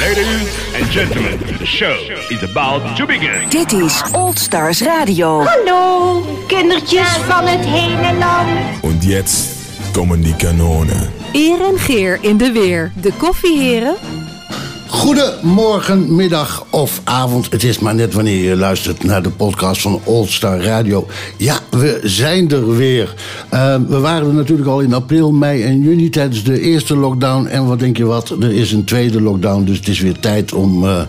Ladies and gentlemen, the show is about to begin. Dit is Old Stars Radio. Hallo, kindertjes van het hele land. Und jetzt kommen die Kanonen. Eer en Geer in de weer. De koffieheren. Goedemorgen, middag of avond. Het is maar net wanneer je luistert naar de podcast van All Star Radio. Ja, we zijn er weer. Uh, we waren er natuurlijk al in april, mei en juni tijdens de eerste lockdown. En wat denk je wat? Er is een tweede lockdown, dus het is weer tijd om uh,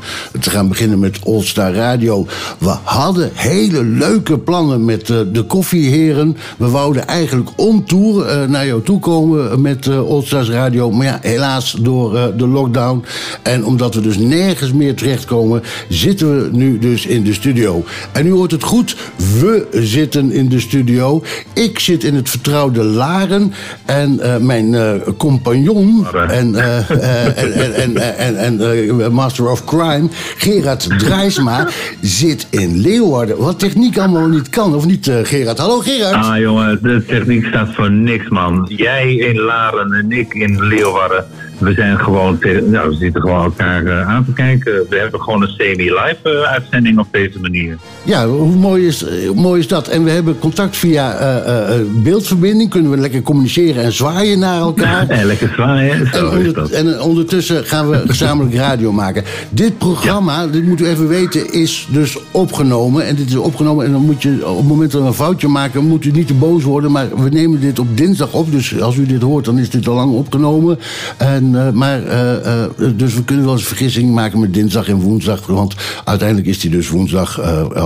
te gaan beginnen met All Star Radio. We hadden hele leuke plannen met uh, de koffieheren. We wouden eigenlijk on tour naar jou toe komen met All Stars Radio. Maar ja, helaas door de lockdown en omdat we dus nergens meer terechtkomen, zitten we nu dus in de studio. En nu hoort het goed, we zitten in de studio. Ik zit in het vertrouwde Laren en uh, mijn uh, compagnon en, en, en, en, en Master of Crime, Gerard Drijsma, zit in Leeuwarden. Wat techniek allemaal niet kan, of niet Gerard? Hallo Gerard. Ah jongen, de techniek staat voor niks man. Jij in Laren en ik in Leeuwarden. We zijn gewoon, nou, we zitten gewoon elkaar uh, aan te kijken. We hebben gewoon een semi-live uh, uitzending op deze manier. Ja, hoe mooi is, hoe mooi is dat? En we hebben contact via uh, beeldverbinding. Kunnen we lekker communiceren en zwaaien naar elkaar. en lekker zwaaien, zo en, is dat. en ondertussen gaan we gezamenlijk radio maken. Dit programma, ja. dit moeten we even weten, is dus opgenomen. En dit is opgenomen en dan moet je op het moment dat we een foutje maken... moet u niet te boos worden, maar we nemen dit op dinsdag op. Dus als u dit hoort, dan is dit al lang opgenomen. En maar, uh, uh, dus we kunnen wel eens vergissing maken met dinsdag en woensdag. Want uiteindelijk is die dus woensdag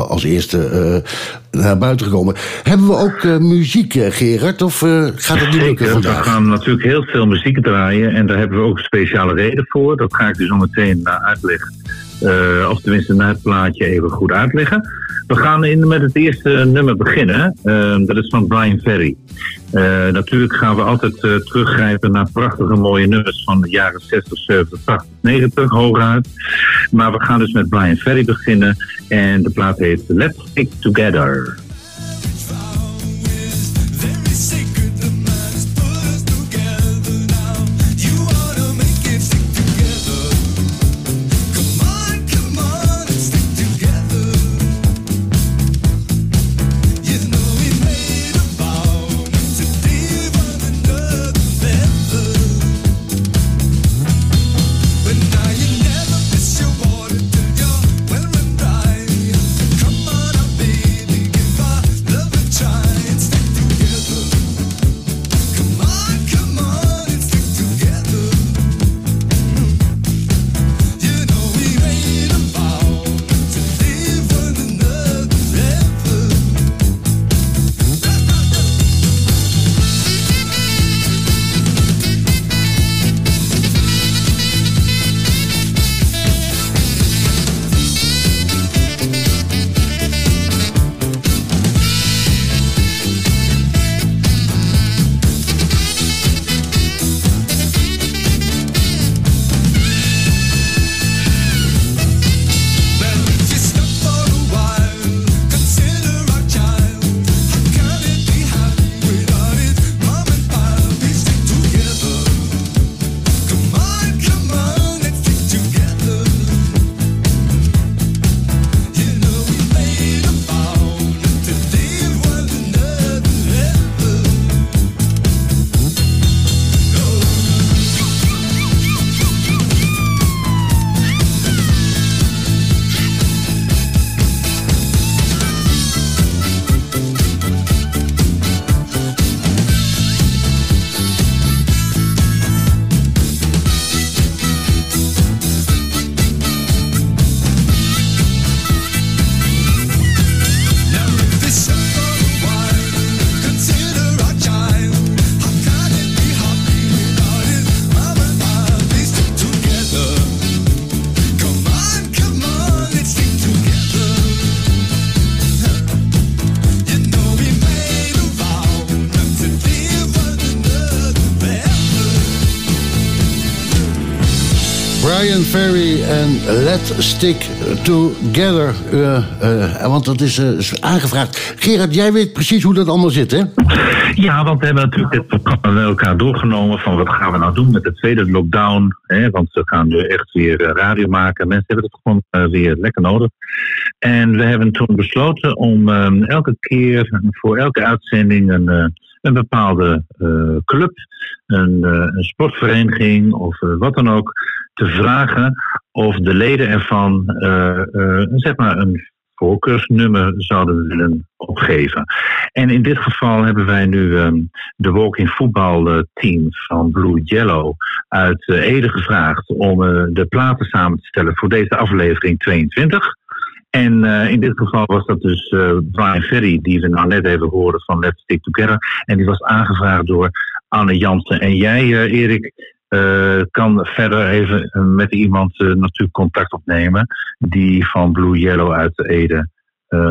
als eerste naar buiten gekomen. Hebben we ook muziek, Gerard? Of gaat het niet lukken vandaag? We gaan natuurlijk heel veel muziek draaien. En daar hebben we ook een speciale reden voor. Dat ga ik dus zo meteen uitleggen. Uh, of tenminste na het plaatje even goed uitleggen. We gaan in, met het eerste nummer beginnen. Uh, dat is van Brian Ferry. Uh, natuurlijk gaan we altijd teruggrijpen naar prachtige mooie nummers van de jaren 60, 70, 80, 90 hooguit. Maar we gaan dus met Brian Ferry beginnen. En de plaat heet Let's Stick Together. Ferry en Let Stick Together. Uh, uh, want dat is, aangevraagd. Gerard, jij weet precies hoe dat allemaal zit, hè? Ja, want we hebben natuurlijk dit programma met elkaar doorgenomen... van wat gaan we nou doen met de tweede lockdown. Hè? Want we gaan nu echt weer radio maken. Mensen hebben het gewoon weer lekker nodig. En we hebben toen besloten om elke keer voor elke uitzending... een een bepaalde uh, club, een, uh, een, sportvereniging of uh, wat dan ook, te vragen of de leden ervan zeg maar een voorkeursnummer zouden willen opgeven. En in dit geval hebben wij nu um, de Walking Voetbal team van Blue Yellow uit Ede gevraagd om de platen samen te stellen voor deze aflevering 22. En uh, in dit geval was dat dus uh, Brian Ferry, die we nou net even horen van Let's Stick Together. En die was aangevraagd door Anne Jansen. En jij, uh, Erik, kan verder even met iemand natuurlijk contact opnemen. Die van Blue Yellow uit Ede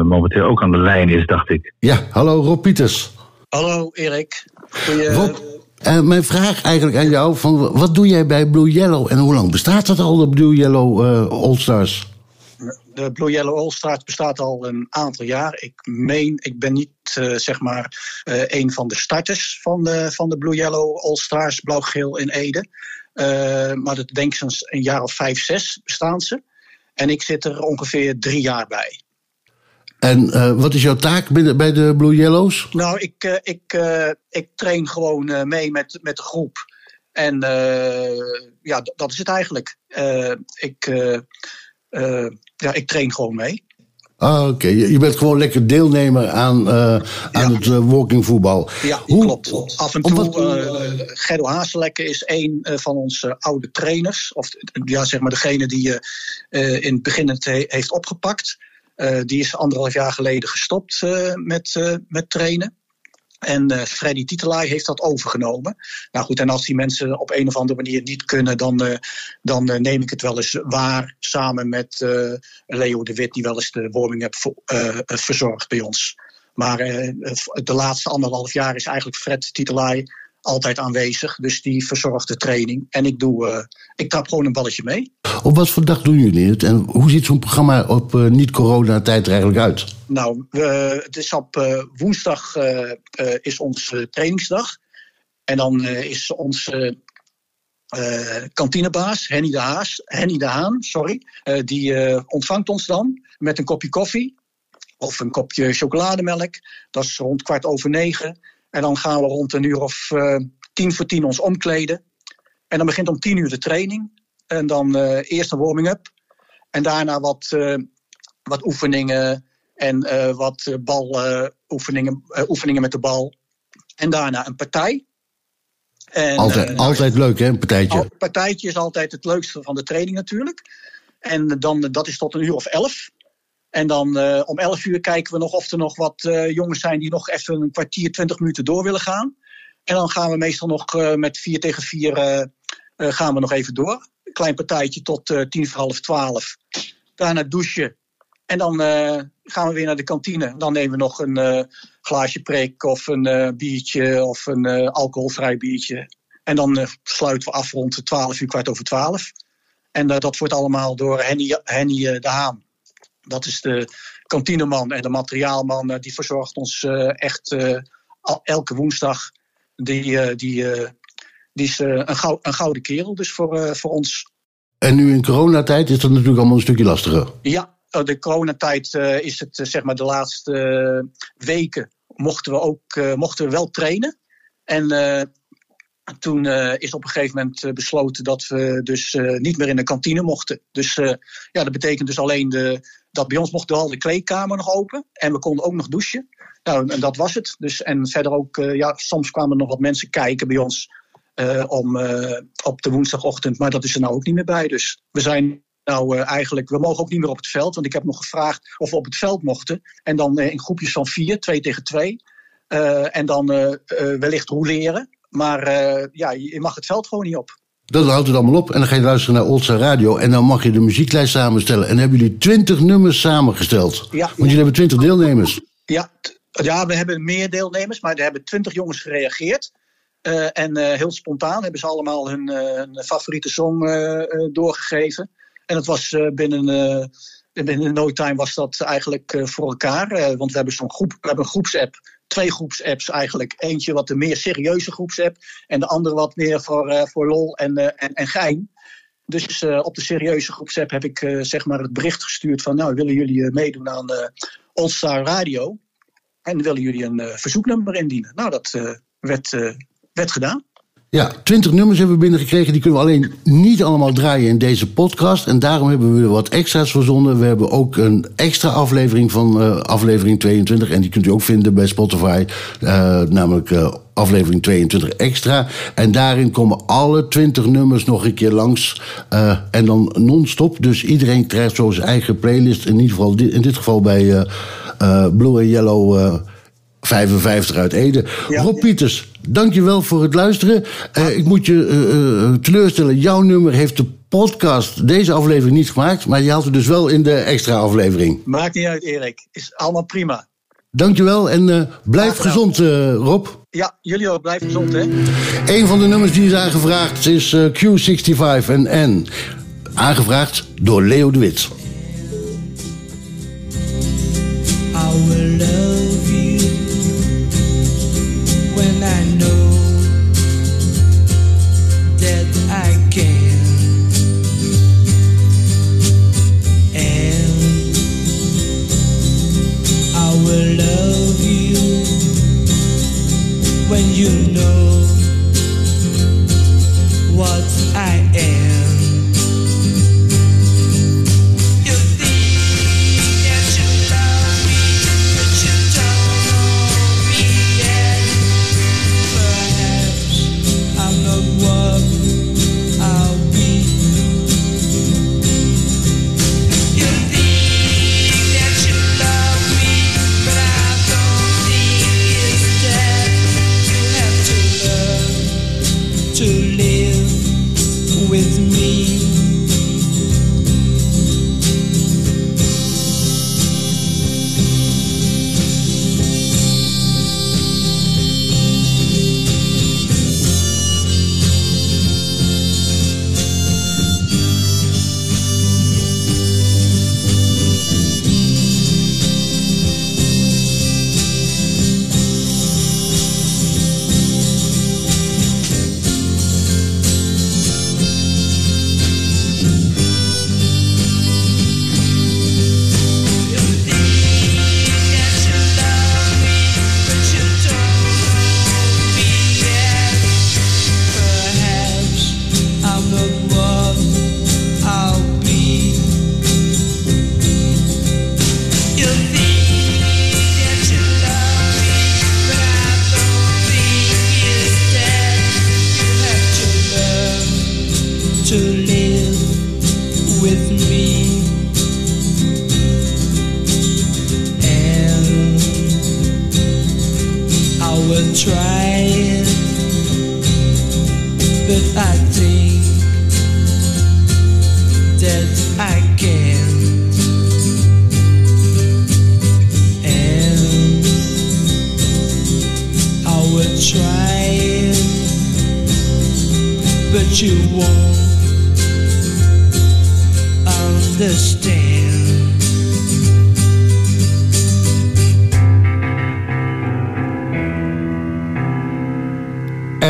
momenteel ook aan de lijn is, dacht ik. Ja, hallo Rob Pieters. Hallo Erik. Goeie... Rob, mijn vraag eigenlijk aan jou: van, wat doe jij bij Blue Yellow en hoe lang bestaat dat al, de Blue Yellow All Stars? De Blue Yellow All Stars bestaat al een aantal jaar. Ik meen, ik ben niet uh, zeg maar uh, een van de starters van de, van de Blue Yellow All Stars Blauw-Geel in Ede. Uh, maar dat denk ik sinds een jaar of vijf, zes bestaan ze. En ik zit er ongeveer drie jaar bij. En wat is jouw taak bij de Blue Yellows? Nou, ik, ik, ik train gewoon mee met, met de groep. En ja, dat is het eigenlijk. ik uh, ja, ik train gewoon mee. Ah, oké. Je bent gewoon lekker deelnemer aan, uh, aan het uh, walking voetbal. Ja, Hoe? klopt. Af en toe, uh, Gerdo Hazelekke is een van onze oude trainers. Of ja, zeg maar degene die je in het begin het heeft opgepakt. die is anderhalf jaar geleden gestopt met, met trainen. En uh, Freddy Titelaar heeft dat overgenomen. Nou goed, en als die mensen op een of andere manier niet kunnen, dan, uh, dan uh, neem ik het wel eens waar. Samen met Leo de Wit, die wel eens de warming-up verzorgt bij ons. Maar de laatste anderhalf jaar is eigenlijk Fred Titelaar altijd aanwezig. Dus die verzorgt de training. En ik, doe, uh, ik trap gewoon een balletje mee. Op wat voor dag doen jullie het? En hoe ziet zo'n programma op uh, niet-corona-tijd er eigenlijk uit? Nou, het is op uh, woensdag is onze trainingsdag. En dan is onze kantinebaas, Henny de, Haas, Henny de Haan, sorry, die ontvangt ons dan met een kopje koffie of een kopje chocolademelk. Dat is rond kwart over negen. En dan gaan we rond een uur of uh, tien voor tien ons omkleden. En dan begint om tien uur de training. En dan uh, eerst een warming-up. En daarna wat, uh, wat oefeningen en wat baloefeningen oefeningen met de bal. En daarna een partij. En, altijd, altijd leuk, hè, een partijtje? Een partijtje is altijd het leukste van de training natuurlijk. En dan, dat is tot een uur of elf. En dan uh, om 11 uur kijken we nog of er nog wat uh, jongens zijn die nog even een kwartier, 20 minuten door willen gaan. En dan gaan we meestal nog uh, met 4 tegen 4 gaan we nog even door. Klein partijtje tot tien voor half 12. Daarna douchen. En dan gaan we weer naar de kantine. Dan nemen we nog een glaasje prik of een biertje of een alcoholvrij biertje. En dan sluiten we af rond 12 uur, kwart over 12. En dat wordt allemaal door Henny, Henny de Haan dat is de kantineman en de materiaalman. Eh, die verzorgt ons eh, echt eh, elke woensdag. Die, die, die is een, gou een gouden kerel dus voor, voor ons. En nu in coronatijd is dat natuurlijk allemaal een stukje lastiger. Ja, de coronatijd is het zeg maar de laatste weken mochten we ook mochten we wel trainen. En toen is op een gegeven moment besloten dat we dus niet meer in de kantine mochten. Dus ja, dat betekent dus alleen de, dat bij ons mocht wel de kleedkamer nog open. En we konden ook nog douchen. Nou, en dat was het. Dus, en verder ook, uh, ja, soms kwamen er nog wat mensen kijken bij ons uh, om, uh, op de woensdagochtend. Maar dat is er nou ook niet meer bij. Dus we zijn nou eigenlijk, we mogen ook niet meer op het veld. Want ik heb nog gevraagd of we op het veld mochten. En dan in groepjes van vier, twee tegen twee. en dan wellicht roleren. Maar ja, je mag het veld gewoon niet op. Dat houdt het allemaal op. En dan ga je luisteren naar Oldsa Radio. En dan mag je de muzieklijst samenstellen. En dan hebben jullie twintig nummers samengesteld. Ja. Want jullie hebben twintig deelnemers. Ja, ja, we hebben meer deelnemers. Maar er hebben twintig jongens gereageerd. Eh, en eh, heel spontaan hebben ze allemaal hun, eh, hun favoriete song doorgegeven. En het was binnen, binnen no time was dat eigenlijk voor elkaar. Want we hebben zo'n groep, we hebben een groepsapp. Twee groepsapps eigenlijk. Eentje wat de meer serieuze groepsapp. En de andere wat meer voor, eh, voor lol en, eh, en, en gein. Dus eh, op de serieuze groepsapp heb ik zeg maar het bericht gestuurd van... nou, willen jullie meedoen aan eh All Star Radio? En willen jullie een verzoeknummer indienen? Nou, dat werd, werd gedaan. Ja, twintig nummers hebben we binnengekregen. Die kunnen we alleen niet allemaal draaien in deze podcast. En daarom hebben we wat extra's verzonnen. We hebben ook een extra aflevering van eh, aflevering 22. En die kunt u ook vinden bij Spotify. eh, namelijk eh, aflevering 22 extra. En daarin komen alle 20 nummers nog een keer langs. en dan non-stop. Dus iedereen krijgt zo zijn eigen playlist. In ieder geval in dit geval bij eh, Blue and Yellow... eh, 55 uit Ede. Rob Pieters, dankjewel voor het luisteren. Eh, ik moet je eh, eh, teleurstellen. Jouw nummer heeft de podcast deze aflevering niet gemaakt. Maar je had het dus wel in de extra aflevering. Maakt niet uit, Erik. Is allemaal prima. Dankjewel en eh, blijf gezond, eh, Rob. Ja, jullie ook. Blijf gezond, hè? Een van de nummers die is aangevraagd is eh, Q65 en N. Aangevraagd door Leo de Wit. Love world.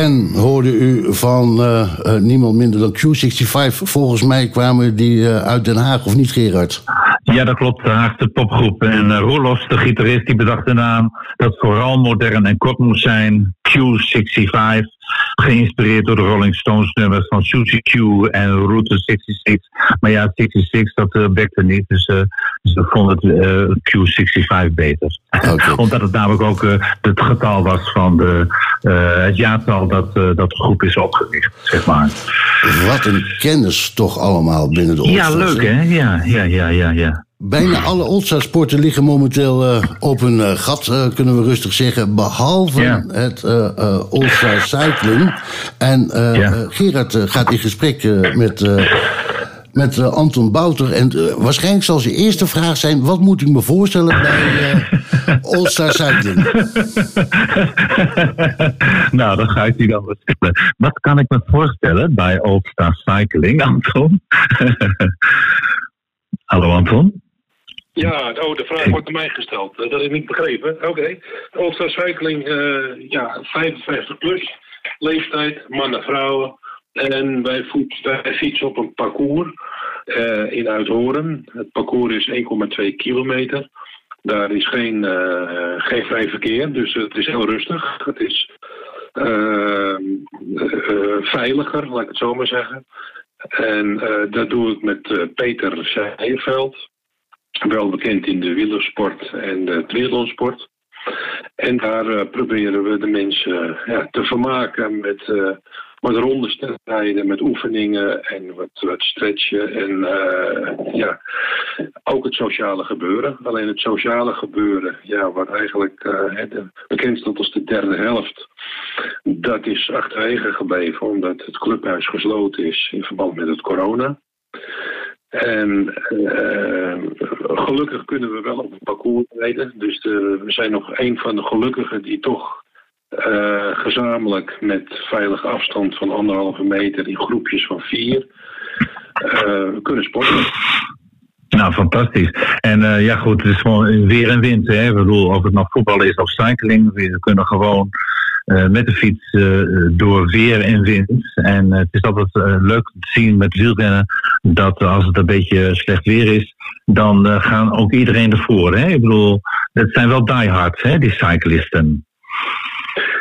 En hoorde u van eh, eh, niemand minder dan Q65. Volgens mij kwamen die eh, uit Den Haag, of niet Gerard? Ja, dat klopt. De Haagse popgroep. En uh, de gitarist, die bedacht de naam dat vooral modern en kort moest zijn. Q65. Geïnspireerd door de Rolling Stones nummers van Susie Q en Route 66. Maar ja, 66, dat uh, bekte niet. Dus uh, ze vonden het uh, Q65 beter. Okay. Omdat het namelijk ook het getal was van de, het jaartal dat, dat de groep is opgericht, zeg maar. Wat een kennis toch allemaal binnen de Ja, leuk hè? Ja, ja, ja, ja. ja. Bijna alle Oldstar sporten liggen momenteel uh, op een uh, gat, uh, kunnen we rustig zeggen. Behalve ja. het Oldstar Cycling. En ja. Gerard gaat in gesprek met, met Anton Bouter. En waarschijnlijk zal zijn eerste vraag zijn... wat moet ik me voorstellen bij Oldstar Cycling? nou, dan ga ik die dan wat stellen. Wat kan ik me voorstellen bij All Star Cycling, Anton? Hallo Anton? Ja, oh, de vraag wordt aan mij gesteld. Eh, Dat is niet begrepen. Oké. All-Star Cycling, eh, ja, 55 plus, leeftijd, mannen, vrouwen. En wij, fietsen op een parcours eh, in Uithoren. Het parcours is 1,2 kilometer. Daar is geen, eh, geen vrij verkeer, dus het is heel rustig. Het is eh, eh, veiliger, laat ik het zo maar zeggen. En dat doe ik met Peter Seijeveld wel bekend in de wielersport en de triathlonsport. En daar eh, proberen we de mensen eh, ja, te vermaken met eh, wat rondes te rijden, met oefeningen en wat, wat stretchen. En ja, ook het sociale gebeuren. Alleen het sociale gebeuren, ja, wat eigenlijk bekend stond als de derde helft, dat is achterwege gebleven omdat het clubhuis gesloten is in verband met het corona. En eh, gelukkig kunnen we wel op het parcours rijden. Dus we zijn nog een van de gelukkigen die toch eh, gezamenlijk met veilige afstand van anderhalve meter in groepjes van vier eh, kunnen sporten. Nou, fantastisch. En ja, goed, het is gewoon weer en wind. Hè? Ik bedoel, of het nog voetbal is of cycling, we kunnen gewoon met de fiets eh, door weer en wind. En eh, het is altijd eh, leuk te zien met wielrennen dat als het een beetje slecht weer is, dan eh, gaan ook iedereen ervoor. Hè? Ik bedoel, het zijn wel diehards, hè, die cyclisten.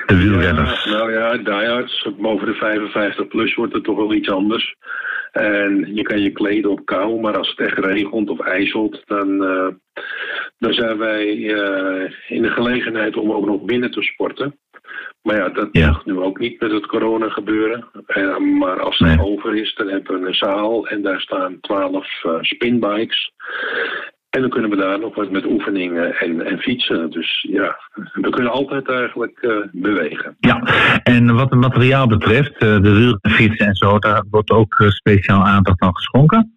De wielrenners. Ja, nou ja, diehards, boven de 55 plus wordt het toch wel iets anders. En je kan je kleden op kou, maar als het echt regent of ijzelt, dan, eh, dan zijn wij eh, in de gelegenheid om ook nog binnen te sporten. Maar ja, dat mag nu ook niet met het corona gebeuren. Eh, maar als het over is, dan hebben we een zaal en daar staan 12 eh, spinbikes. En dan kunnen we daar nog wat met oefeningen en, en fietsen. Dus ja, we kunnen altijd eigenlijk eh, bewegen. Ja, en wat het materiaal betreft, de wielrenfietsen en zo, daar wordt ook speciaal aandacht aan geschonken.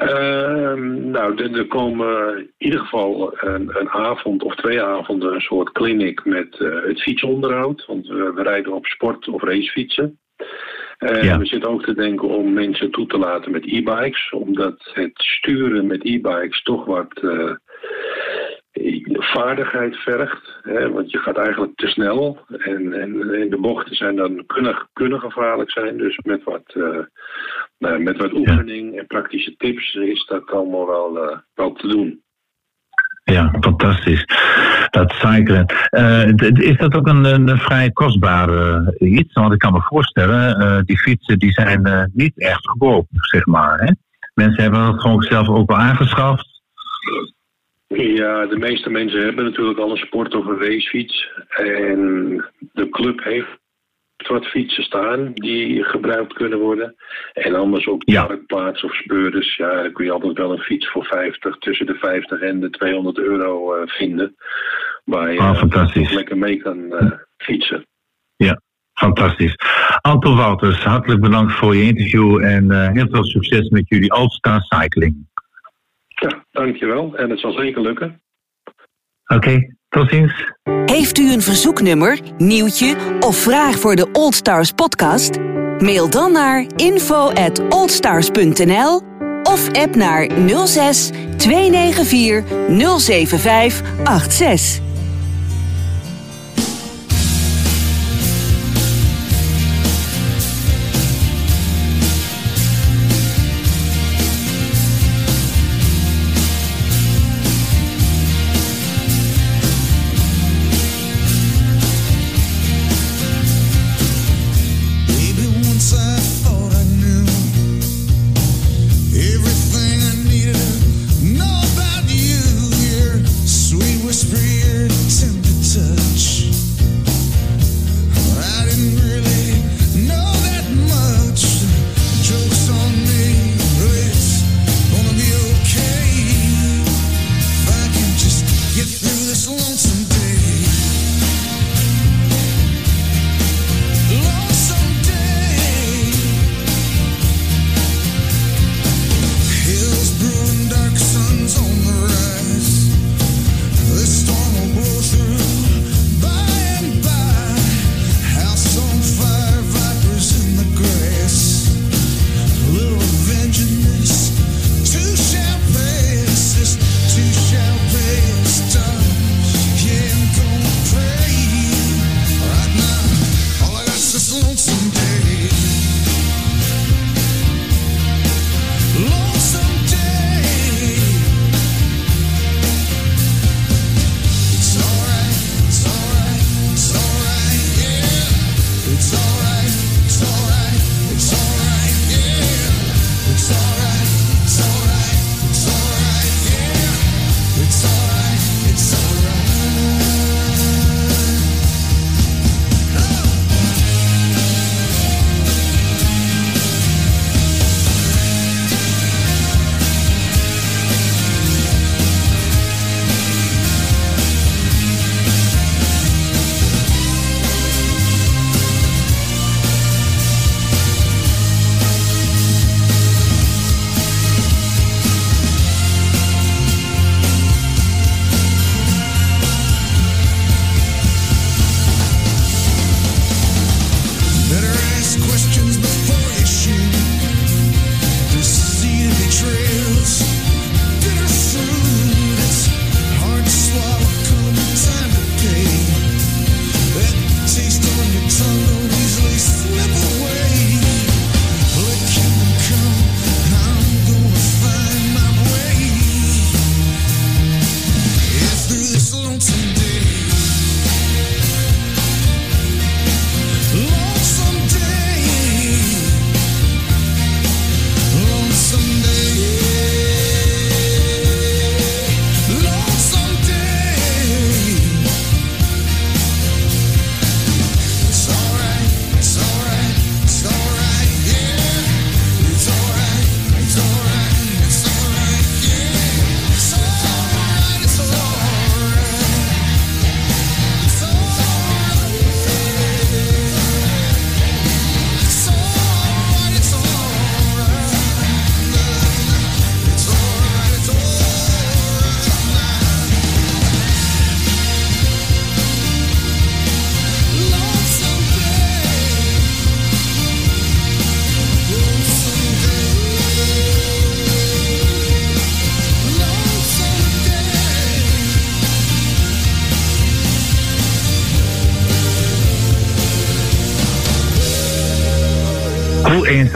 Ehm, nou, er, er komen in ieder geval een, een avond of twee avonden een soort clinic met eh, het fietsonderhoud. Want we, we rijden op sport- of racefietsen. En we zitten ook te denken om mensen toe te laten met e-bikes. Omdat het sturen met e-bikes toch wat eh, vaardigheid vergt. Hè? Want je gaat eigenlijk te snel. En, en, en de bochten zijn dan, kunnen, kunnen gevaarlijk zijn. Dus met wat, eh, nou, met wat oefening en praktische tips is dat allemaal wel, eh, wel te doen. Ja, fantastisch. Dat cyclen. Eh, is dat ook een, een, vrij kostbare iets? Want ik kan me voorstellen, die fietsen die zijn niet echt goedkoop, zeg maar. Hè? Mensen hebben het gewoon zelf ook wel aangeschaft. Ja, de meeste mensen hebben natuurlijk al een sport- of een racefiets. En de club heeft wat fietsen staan die gebruikt kunnen worden. En anders op marktplaats of speurders, ja, dan kun je altijd wel een fiets voor 50, tussen de 50 en de 200 euro eh, vinden. Waar je Ah, eh, lekker mee kan eh, fietsen. Ja, fantastisch. Anton Wouters, hartelijk bedankt voor je interview en heel veel succes met jullie All-Star Cycling. Ja, dankjewel. En het zal zeker lukken. Oké, tot ziens. Heeft u een verzoeknummer, nieuwtje of vraag voor de Old Stars podcast? Mail dan naar info at oldstars.nl of app naar 06 294 075 86.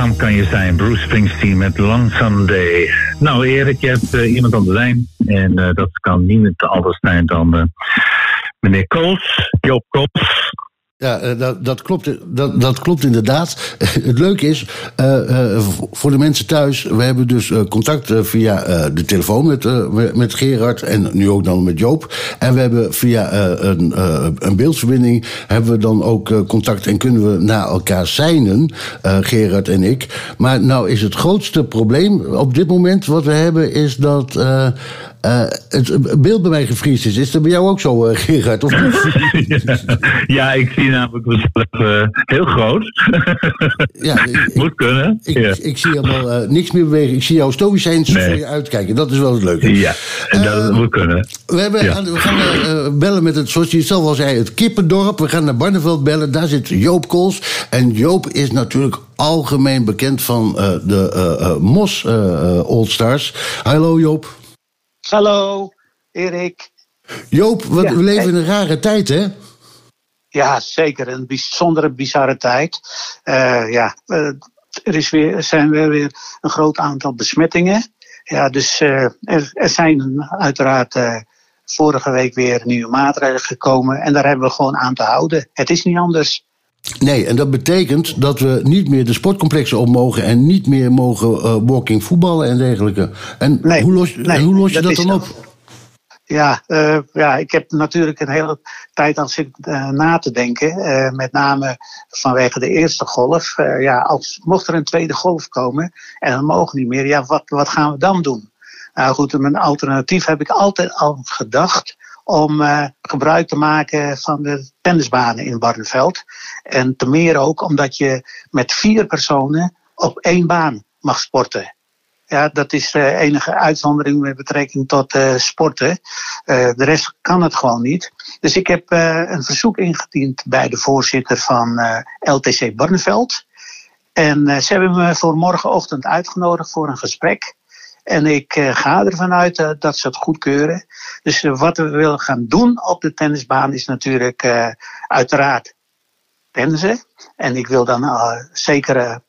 Eenzaam kan je zijn? Bruce Springsteen met Lonesome Day. Nou Erik, je hebt eh, iemand aan de lijn. En eh, dat kan niemand anders zijn dan eh, meneer Kools, Joop Kools. Ja, eh, dat, dat, klopt, dat, dat klopt inderdaad. Het leuke is, eh, eh, voor de mensen thuis, we hebben dus eh, contact eh, via eh, de telefoon met, eh, met- Gerard en nu ook dan met Joop. En we hebben via eh, een, eh, een beeldverbinding hebben we dan ook eh, contact en kunnen we naar elkaar zijnen, eh, Gerard en ik. Maar nou is het grootste probleem op dit moment wat we hebben, is dat eh, het beeld bij mij gevriesd is. Is dat bij jou ook zo, eh, Gerard? Of ja, ik zie namelijk mezelf eh, heel groot. Ja, Moet kunnen. Ik, ja. ik zie helemaal niks meer bewegen. Ik zie jou stoïcijns Nee. voor je uitkijken. Dat is wel het leuke. ja, en dat moet kunnen. We, hebben Ja. we gaan bellen met het, zoals je zelf al zei, het Kippendorp. We gaan naar Barneveld bellen. Daar zit Joop Kools. En Joop is natuurlijk algemeen bekend van de Mos All Stars. Hallo Joop. Hallo, Erik. Joop, wat, Ja, we leven in een rare tijd, hè? Ja, zeker. Een bijzondere, bizarre tijd. Eh, ja, eh, er is weer, er zijn weer, weer een groot aantal besmettingen. Ja, dus eh, er, er zijn uiteraard vorige week weer nieuwe maatregelen gekomen. En daar hebben we gewoon aan te houden. Het is niet anders. Nee, en dat betekent dat we niet meer de sportcomplexen op mogen... en niet meer mogen eh, walking voetballen en dergelijke. En hoe los, nee, hoe los je dat dat, dan op? Ja, eh, ja, ik heb natuurlijk een hele tijd aan zitten eh, na te denken. met name vanwege de eerste golf. Ja, als, mocht er een tweede golf komen en dan mogen niet meer, ja, wat, wat gaan we dan doen? Nou goed, mijn alternatief heb ik altijd al gedacht om eh, gebruik te maken van de tennisbanen in Barneveld. En te meer ook omdat je met vier personen op één baan mag sporten. Ja, dat is de enige uitzondering met betrekking tot eh, sporten. Eh, de rest kan het gewoon niet. Dus ik heb eh, een verzoek ingediend bij de voorzitter van eh, LTC Barneveld. En eh, ze hebben me voor morgenochtend uitgenodigd voor een gesprek. En ik eh, ga ervan uit eh, dat ze het goedkeuren. Dus eh, wat we willen gaan doen op de tennisbaan is natuurlijk uiteraard tennissen. En ik wil dan zeker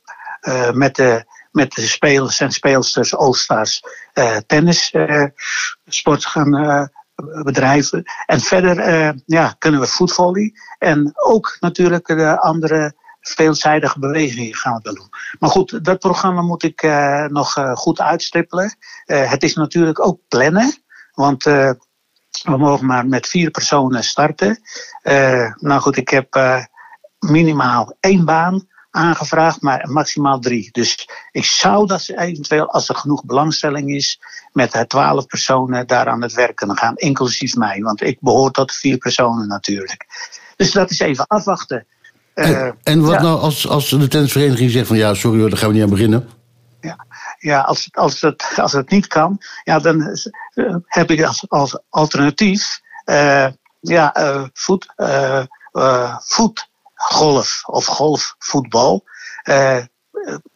met, de, met de spelers en speelsters All-Stars eh, tennis eh, sport gaan bedrijven. En verder ja, kunnen we voetvolley. En ook natuurlijk de andere veelzijdige bewegingen gaan we doen. Maar goed, dat programma moet ik eh, nog eh, goed uitstippelen. Eh, het is natuurlijk ook plannen. Want we mogen maar met vier personen starten. Nou goed, ik heb minimaal één baan aangevraagd, maar maximaal drie. Dus ik zou dat ze eventueel, als er genoeg belangstelling is, met twaalf personen daar aan het werk kunnen gaan, inclusief mij. Want ik behoor tot vier personen natuurlijk. Dus dat is even afwachten. Eh, En wat ja. nou als, als de tennisvereniging zegt van... ja, sorry hoor, daar gaan we niet aan beginnen. ja, als, als, het, als het niet kan, ja, dan eh, heb ik als, als alternatief eh, ja, eh, voet, eh, voetgolf of golfvoetbal.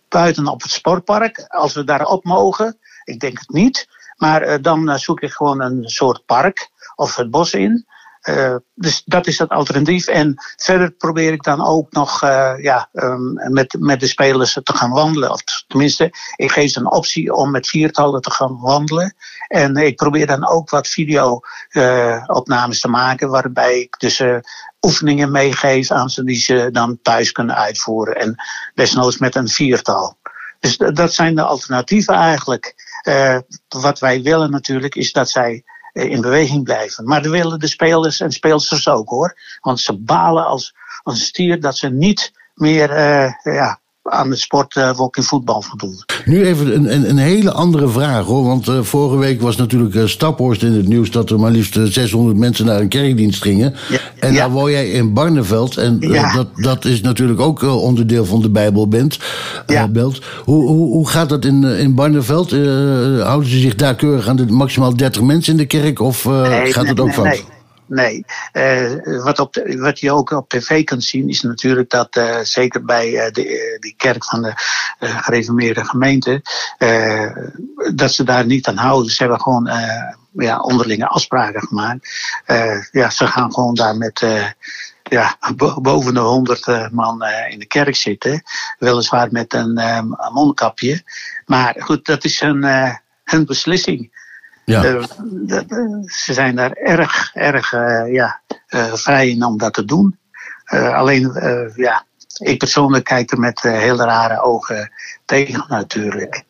buiten op het sportpark, als we daarop mogen. Ik denk het niet. Maar dan zoek ik gewoon een soort park of het bos in. Eh, dus dat is het alternatief. En verder probeer ik dan ook nog eh, ja, ehm, met, met de spelers te gaan wandelen. Of tenminste, ik geef ze een optie om met viertallen te gaan wandelen. En ik probeer dan ook wat video-opnames te maken. Waarbij ik dus eh, oefeningen meegeef aan ze die ze dan thuis kunnen uitvoeren. En desnoods met een viertal. Dus dat zijn de alternatieven eigenlijk. Eh, wat wij willen natuurlijk is dat zij eh, in beweging blijven. Maar dat willen de spelers en speelsters ook hoor. Want ze balen als, als stier dat ze niet meer eh, ja, aan de sport uh, walking voetbal voldoen. Nu even een, een, een, hele andere vraag hoor. Want uh, vorige week was natuurlijk uh, Staphorst in het nieuws dat er maar liefst 600 mensen naar een kerkdienst gingen. Ja, en ja. daar woon jij in Barneveld. En ja. dat, dat is natuurlijk ook onderdeel van de. Belt. Hoe, hoe, hoe gaat dat in, in Barneveld? houden ze zich daar keurig aan de maximaal 30 mensen in de kerk? Of nee, gaat nee, het ook nee, fout? Nee. Uh, wat, op wat je ook op tv kunt zien is natuurlijk dat uh, zeker bij uh, de, die kerk van de gereformeerde gemeente, dat ze daar niet aan houden. Ze hebben gewoon ja, onderlinge afspraken gemaakt. ja, ze gaan gewoon daar met ja, bo- boven de honderd eh, man eh, in de kerk zitten. Weliswaar met een eh, mondkapje. Maar goed, dat is eh, een beslissing. Ja. Eh, eh, ze zijn daar erg, erg eh, ja, vrij in om dat te doen. Alleen, ja, ik persoonlijk kijk er met hele rare ogen tegen natuurlijk.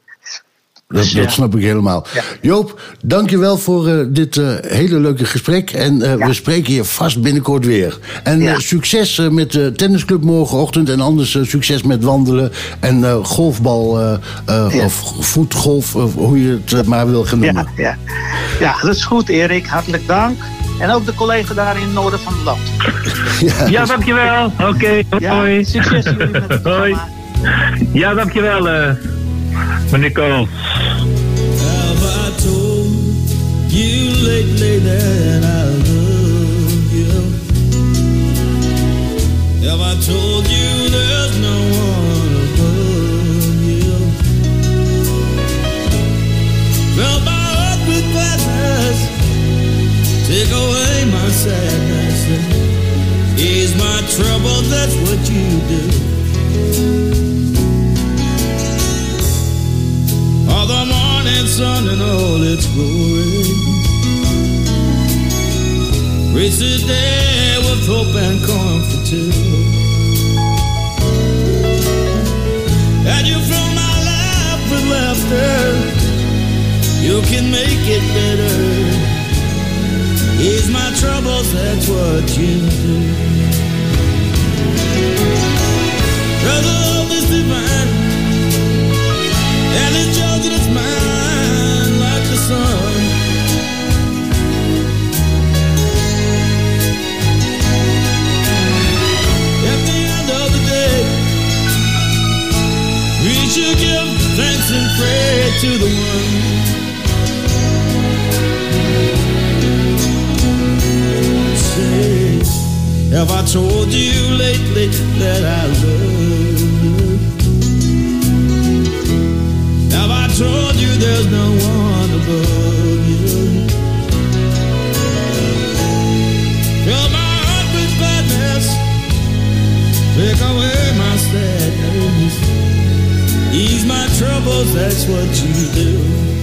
Dat, Dus, ja. dat snap ik helemaal. Joop, dankjewel voor eh, dit eh, hele leuke gesprek. En eh, we spreken je vast binnenkort weer. En succes met de tennisclub morgenochtend. En anders succes met wandelen en eh, golfbal eh, eh, of voetgolf, of hoe je het maar wil gaan noemen. Ja, ja, dat is goed Erik, hartelijk dank. En ook de collega daar in het noorden van het land. Ja, dankjewel. Oké, hoi. succes jullie met het Hoi. Ja, dankjewel, eh meneer Kool. You lately that I love you? Have I told you there's no one above you? Fill my heart with gladness, take away my sadness, ease my trouble. That's what you do. All the morning sun and all its glory. Reach the day with hope and comfort too. And you fill my life with laughter. You can make it better. Ease my troubles, that's what you do. Your love is divine. And it's yours and it's mine like the sun. To the one. Say, have I told you lately that I love you? Have I told you there's no one above you? Fill my heart with gladness, take away my sadness, ease my troubles. That's what you do.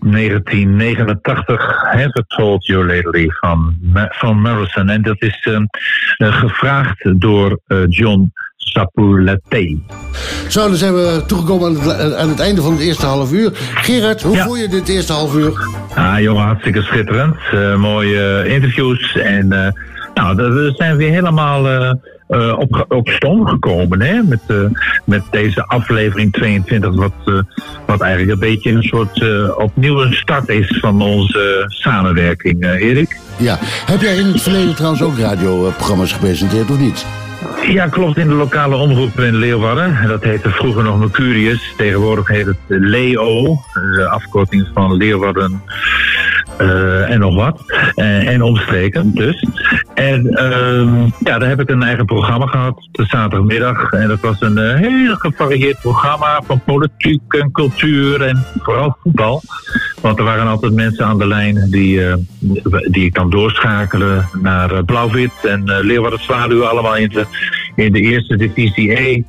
1989. Have I Told You Lately van, van Morrison. En dat is eh, eh, gevraagd door eh, John Sapulete. Zo, dan zijn we toegekomen aan het, aan het einde van het eerste half uur. Gerard, hoe voel je dit eerste half uur? Ah, jongen, hartstikke schitterend. Eh, mooie interviews. En nou, we zijn weer helemaal eh, op, op stoom gekomen. Hè? Met, eh, met deze aflevering 22, wat, eh, wat eigenlijk een beetje een soort opnieuw een start is van onze samenwerking, Erik. Ja. Heb jij in het verleden trouwens ook radioprogramma's gepresenteerd of niet? Ja, klopt. In de lokale omroep in Leeuwarden. Dat heette vroeger nog Mercurius. Tegenwoordig heet het Leo. De afkorting van Leeuwarden en nog wat. Eh, en omstreken dus. En ehm, ja, daar heb ik een eigen programma gehad. De zaterdagmiddag. En dat was een eh, heel gevarieerd programma. Van politiek en cultuur. En vooral voetbal. Want er waren altijd mensen aan de lijn die, eh, die ik dan doorschakelen naar eh, Blauw-Wit en eh, Leeuwarden Zwaluw. Allemaal in de, in de eerste divisie E.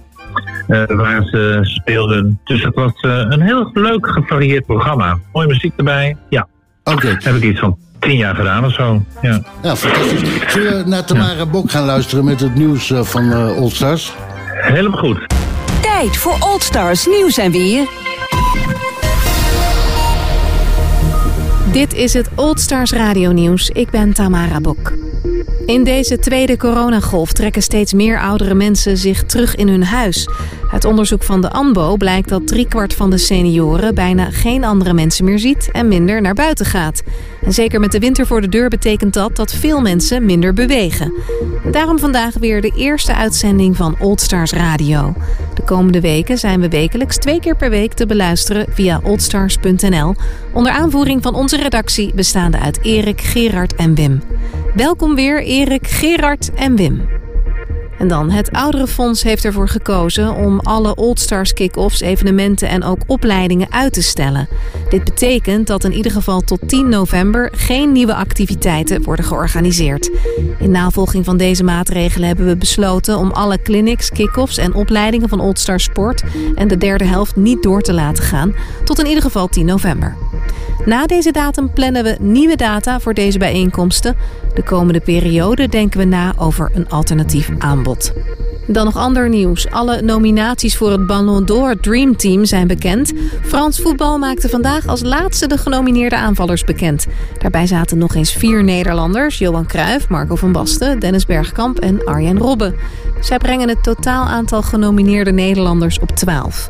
eh, waar ze speelden. Dus het was eh, een heel leuk gevarieerd programma. Mooie muziek erbij. Ja. Oké. Heb ik iets van tien jaar gedaan of zo. Ja. Ja, fantastisch. Zullen we naar Tamara Bok gaan luisteren met het nieuws eh, van All Stars? Helemaal goed. Tijd voor Old Stars nieuws en weer. Dit is het Old Stars Radio Nieuws. Ik ben Tamara Bok. In deze tweede coronagolf trekken steeds meer oudere mensen zich terug in hun huis. Uit onderzoek van de ANBO blijkt dat driekwart van de senioren bijna geen andere mensen meer ziet en minder naar buiten gaat. En zeker met de winter voor de deur betekent dat dat veel mensen minder bewegen. En daarom vandaag weer de eerste uitzending van Old Stars Radio. De komende weken zijn we wekelijks twee keer per week te beluisteren via oldstars.nl. Onder aanvoering van onze redactie bestaande uit Erik, Gerard en Wim. Welkom weer Erik, Gerard en Wim. En dan, het Ouderenfonds heeft ervoor gekozen om alle Old Stars kick-offs, evenementen en ook opleidingen uit te stellen. Dit betekent dat in ieder geval tot 10 november geen nieuwe activiteiten worden georganiseerd. In navolging van deze maatregelen hebben we besloten om alle clinics, kick-offs en opleidingen van Old Stars Sport en de derde helft niet door te laten gaan, tot in ieder geval 10 november. Na deze datum plannen we nieuwe data voor deze bijeenkomsten. De komende periode denken we na over een alternatief aanbod. Dan nog ander nieuws. Alle nominaties voor het Ballon d'Or Dream Team zijn bekend. Frans voetbal maakte vandaag als laatste de genomineerde aanvallers bekend. Daarbij zaten nog eens vier Nederlanders. Johan Cruijff, Marco van Basten, Dennis Bergkamp en Arjen Robben. Zij brengen het totaal aantal genomineerde Nederlanders op 12.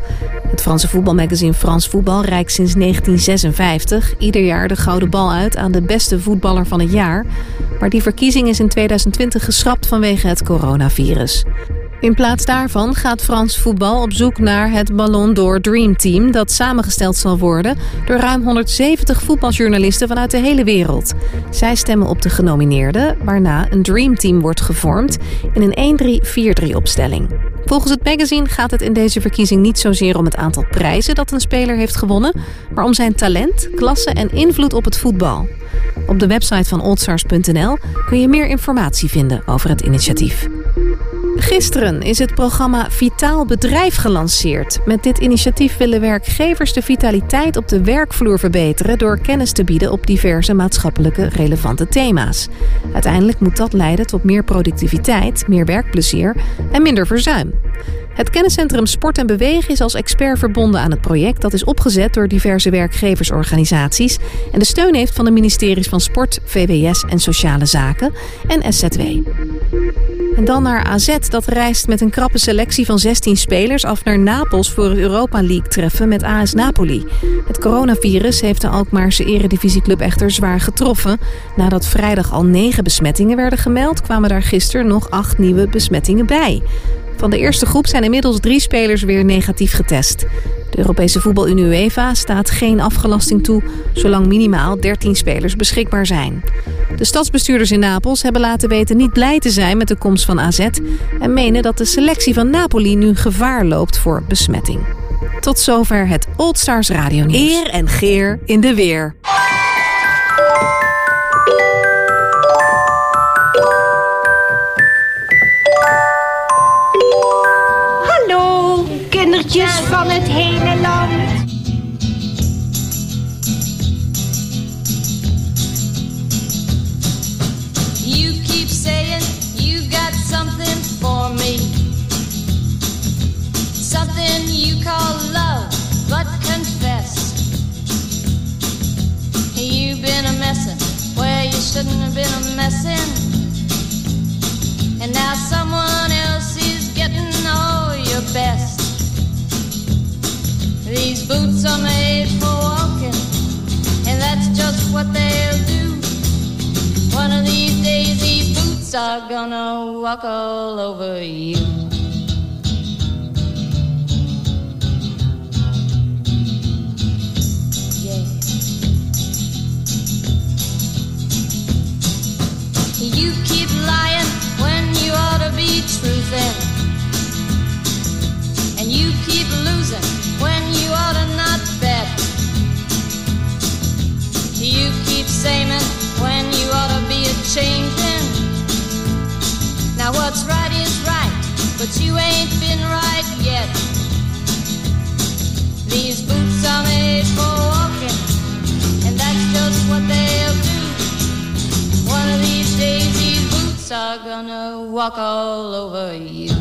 Het Franse voetbalmagazine Frans Voetbal reikt sinds 1956 ieder jaar de gouden bal uit aan de beste voetballer van het jaar. Maar die verkiezing is in 2020 geschrapt vanwege het coronavirus. In plaats daarvan gaat Frans voetbal op zoek naar het Ballon d'Or Dream Team... dat samengesteld zal worden door ruim 170 voetbaljournalisten vanuit de hele wereld. Zij stemmen op de genomineerden, waarna een Dream Team wordt gevormd... in een 1-3-4-3 opstelling. Volgens het magazine gaat het in deze verkiezing niet zozeer om het aantal prijzen dat een speler heeft gewonnen... maar om zijn talent, klasse en invloed op het voetbal. Op de website van oldstars.nl kun je meer informatie vinden over het initiatief. Gisteren is het programma Vitaal Bedrijf gelanceerd. Met dit initiatief willen werkgevers de vitaliteit op de werkvloer verbeteren door kennis te bieden op diverse maatschappelijke relevante thema's. Uiteindelijk moet dat leiden tot meer productiviteit, meer werkplezier en minder verzuim. Het kenniscentrum Sport en Bewegen is als expert verbonden aan het project. Dat is opgezet door diverse werkgeversorganisaties en de steun heeft van de ministeries van Sport, VWS en Sociale Zaken en SZW. En dan naar AZ. Dat reist met een krappe selectie van 16 spelers af naar Napels voor het Europa League treffen met AS Napoli. Het coronavirus heeft de Alkmaarse eredivisieclub echter zwaar getroffen. Nadat vrijdag al 9 besmettingen werden gemeld, kwamen daar gisteren nog 8 nieuwe besmettingen bij. Van de eerste groep zijn inmiddels drie spelers weer negatief getest. De Europese voetbalunie UEFA staat geen afgelasting toe, zolang minimaal 13 spelers beschikbaar zijn. De stadsbestuurders in Napels hebben laten weten niet blij te zijn met de komst van AZ en menen dat de selectie van Napoli nu gevaar loopt voor besmetting. Tot zover het Old Stars Radio Nieuws. Eer en Geer in de weer. Are made for walking, and that's just what they'll do. One of these days, these boots are gonna walk all over you. Yeah. You keep lying when you ought to be truthing. You keep losing when you ought to not bet. You keep saying when you ought to be a changing. Now what's right is right, but you ain't been right yet. These boots are made for walking, and that's just what they'll do. One of these days, these boots are gonna walk all over. You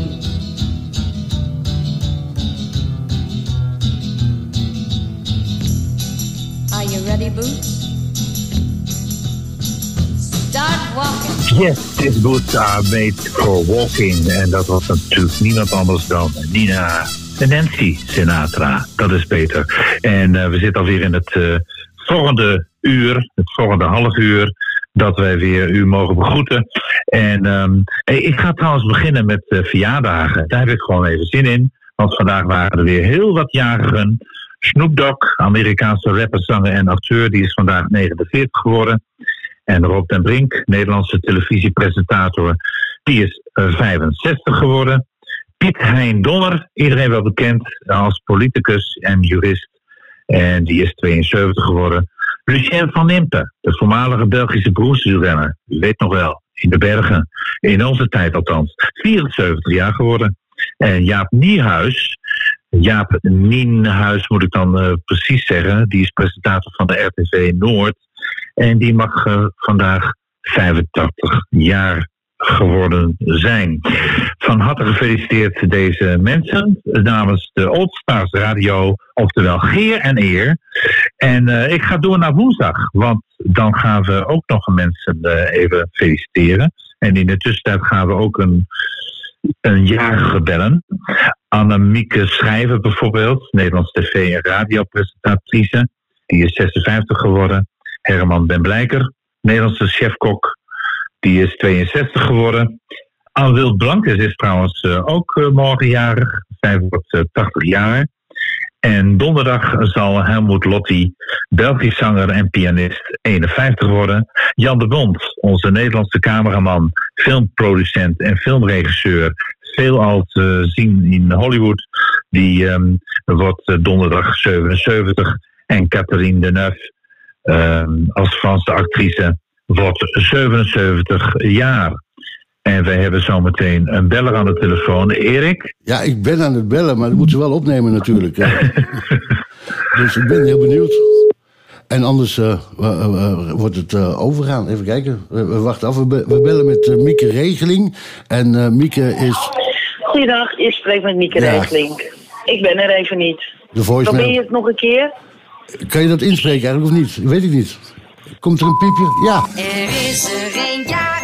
Ready, Boots? Start walking. Yes, these boots are made for walking. En dat was natuurlijk niemand anders dan Nina Nancy Sinatra. Dat is beter. En eh, we zitten alweer in het eh, volgende uur, het volgende half uur, dat wij weer u mogen begroeten. En ehm, ik ga trouwens beginnen met eh, verjaardagen. Daar heb ik gewoon even zin in. Want vandaag waren er weer heel wat jarigen. Snoop Dogg, Amerikaanse rapper, zanger en acteur, die is vandaag 49 geworden. En Rob den Brink, Nederlandse televisiepresentator, die is eh, 65 geworden. Piet Hein Donner, iedereen wel bekend als politicus en jurist. En die is 72 geworden. Lucien van Impe, de voormalige Belgische broerswielrenner. U weet nog wel, in de bergen. In onze tijd althans. 74 jaar geworden. En Jaap Niehuis, Jaap Nienhuis moet ik dan eh, precies zeggen. Die is presentator van de RTV Noord. En die mag eh, vandaag 85 jaar geworden zijn. Van harte gefeliciteerd deze mensen namens de Old Stars Radio, oftewel Geer en Eer. En eh, ik ga door naar woensdag, want dan gaan we ook nog mensen even feliciteren. En in de tussentijd gaan we ook een, een jarige bellen. Annemieke Schrijver bijvoorbeeld, Nederlands tv- en radiopresentatrice. Die is 56 geworden. Herman Ben Blijker, Nederlandse chefkok. Die is 62 geworden. Anne Wild Blankes is trouwens eh, ook eh, morgenjarig. Zij wordt eh, 80 jaar. En donderdag zal Helmoet Lotti, Belgisch zanger en pianist, 51 worden. Jan de Bond, onze Nederlandse cameraman, filmproducent en filmregisseur, veelal te zien in Hollywood, die ehm, wordt eh, donderdag 77. En Catherine Deneuve, ehm, als Franse actrice, wordt 77 jaar. En wij hebben zometeen een beller aan de telefoon. Erik? Ja, ik ben aan het bellen, maar dat moet ze wel opnemen natuurlijk. dus ik ben heel benieuwd. En anders eh, wordt het eh, overgaan. Even kijken. We, we wachten af. We, be- we bellen met eh, Mieke Regeling. En eh, Mieke is Goeiedag, je spreekt met Mieke Ja. Regeling. Ik ben er even niet. de voicemail. Probeer je het nog een keer? Kan je dat inspreken eigenlijk of niet? Weet ik niet. Komt er een piepje? Ja. Er is er een jarig,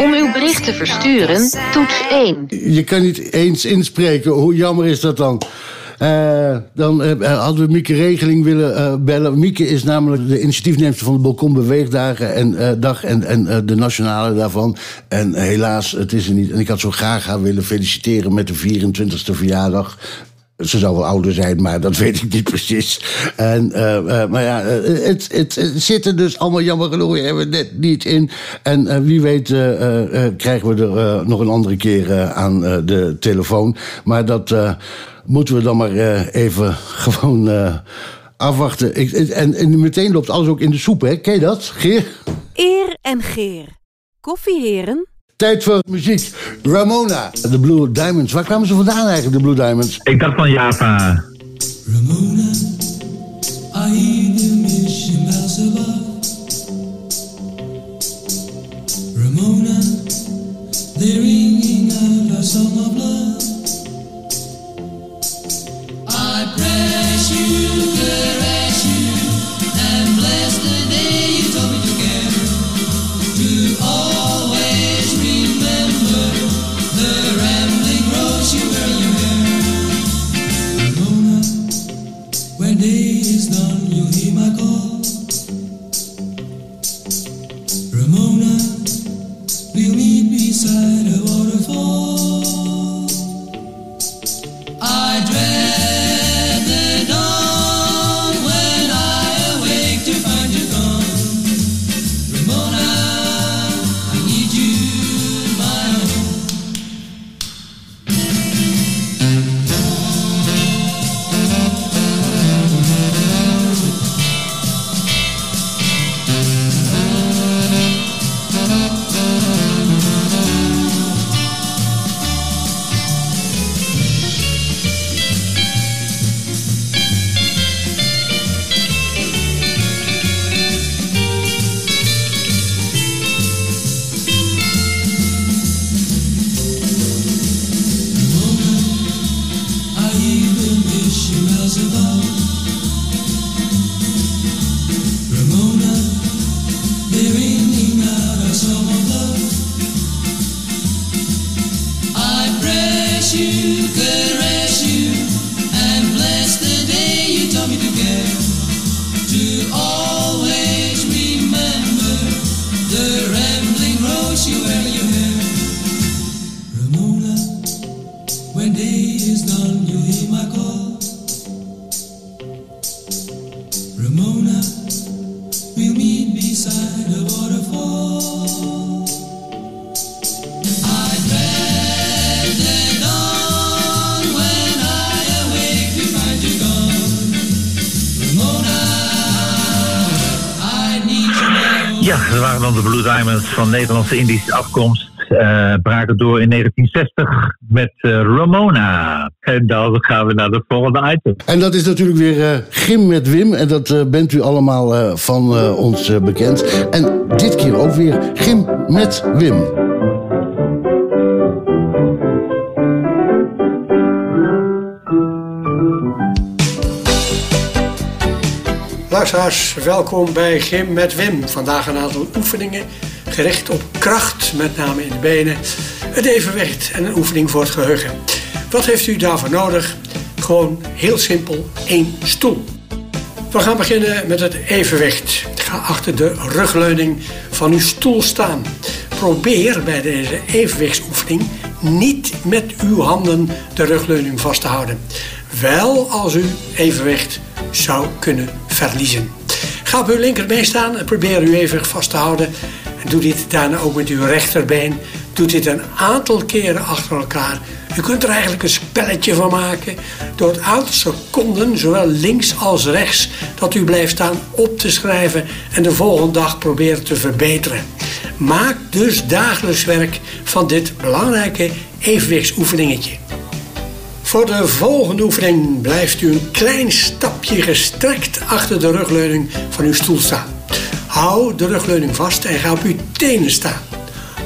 Om uw bericht te versturen, toets 1. Je kan niet eens inspreken. Hoe jammer is dat dan? Eh, dan eh, hadden we Mieke Regeling willen eh, bellen. Mieke is namelijk de initiatiefneemster van de Balkon Beweegdagen en, eh, dag en, en eh, de nationale daarvan. En eh, helaas, het is er niet. En ik had zo graag haar willen feliciteren met de 24e verjaardag. Ze zou wel ouder zijn, maar dat weet ik niet precies. En, eh, eh, maar ja, eh, het, het, het zit er dus allemaal jammer genoeg. Hebben net niet in. En wie weet krijgen we er nog een andere keer aan de telefoon. Maar dat, moeten we dan maar even gewoon afwachten. Ik, en, en meteen loopt alles ook in de soep, hè? Ken je dat, Geer? Eer en geer. Koffieheren? Tijd voor muziek. Ramona, de Blue Diamonds. Waar kwamen ze vandaan eigenlijk, de Blue Diamonds? Ik dacht van Java. Ramona, they're ringing out a song of Van Nederlandse-Indische afkomst. eh braken door in 1960 met eh, Ramona. En dan gaan we naar de volgende item. En dat is natuurlijk weer eh, Gym met Wim. En dat bent u allemaal eh, van eh, ons bekend. En dit keer ook weer Gym met Wim. Luisteraars, welkom bij Gym met Wim. Vandaag een aantal oefeningen gericht op kracht, met name in de benen, het evenwicht en een oefening voor het geheugen. Wat heeft u daarvoor nodig? Gewoon heel simpel, één stoel. We gaan beginnen met het evenwicht. Ga achter de rugleuning van uw stoel staan. Probeer bij deze evenwichtsoefening niet met uw handen de rugleuning vast te houden. Wel als u evenwicht zou kunnen verliezen. Ga op uw linkerbeen staan en probeer uw evenwicht vast te houden. Doe dit daarna ook met uw rechterbeen. Doe dit een aantal keren achter elkaar. U kunt er eigenlijk een spelletje van maken door het aantal seconden, zowel links als rechts, dat u blijft staan op te schrijven en de volgende dag proberen te verbeteren. Maak dus dagelijks werk van dit belangrijke evenwichtsoefeningetje. Voor de volgende oefening blijft u een klein stapje gestrekt achter de rugleuning van uw stoel staan. Hou de rugleuning vast en ga op uw tenen staan.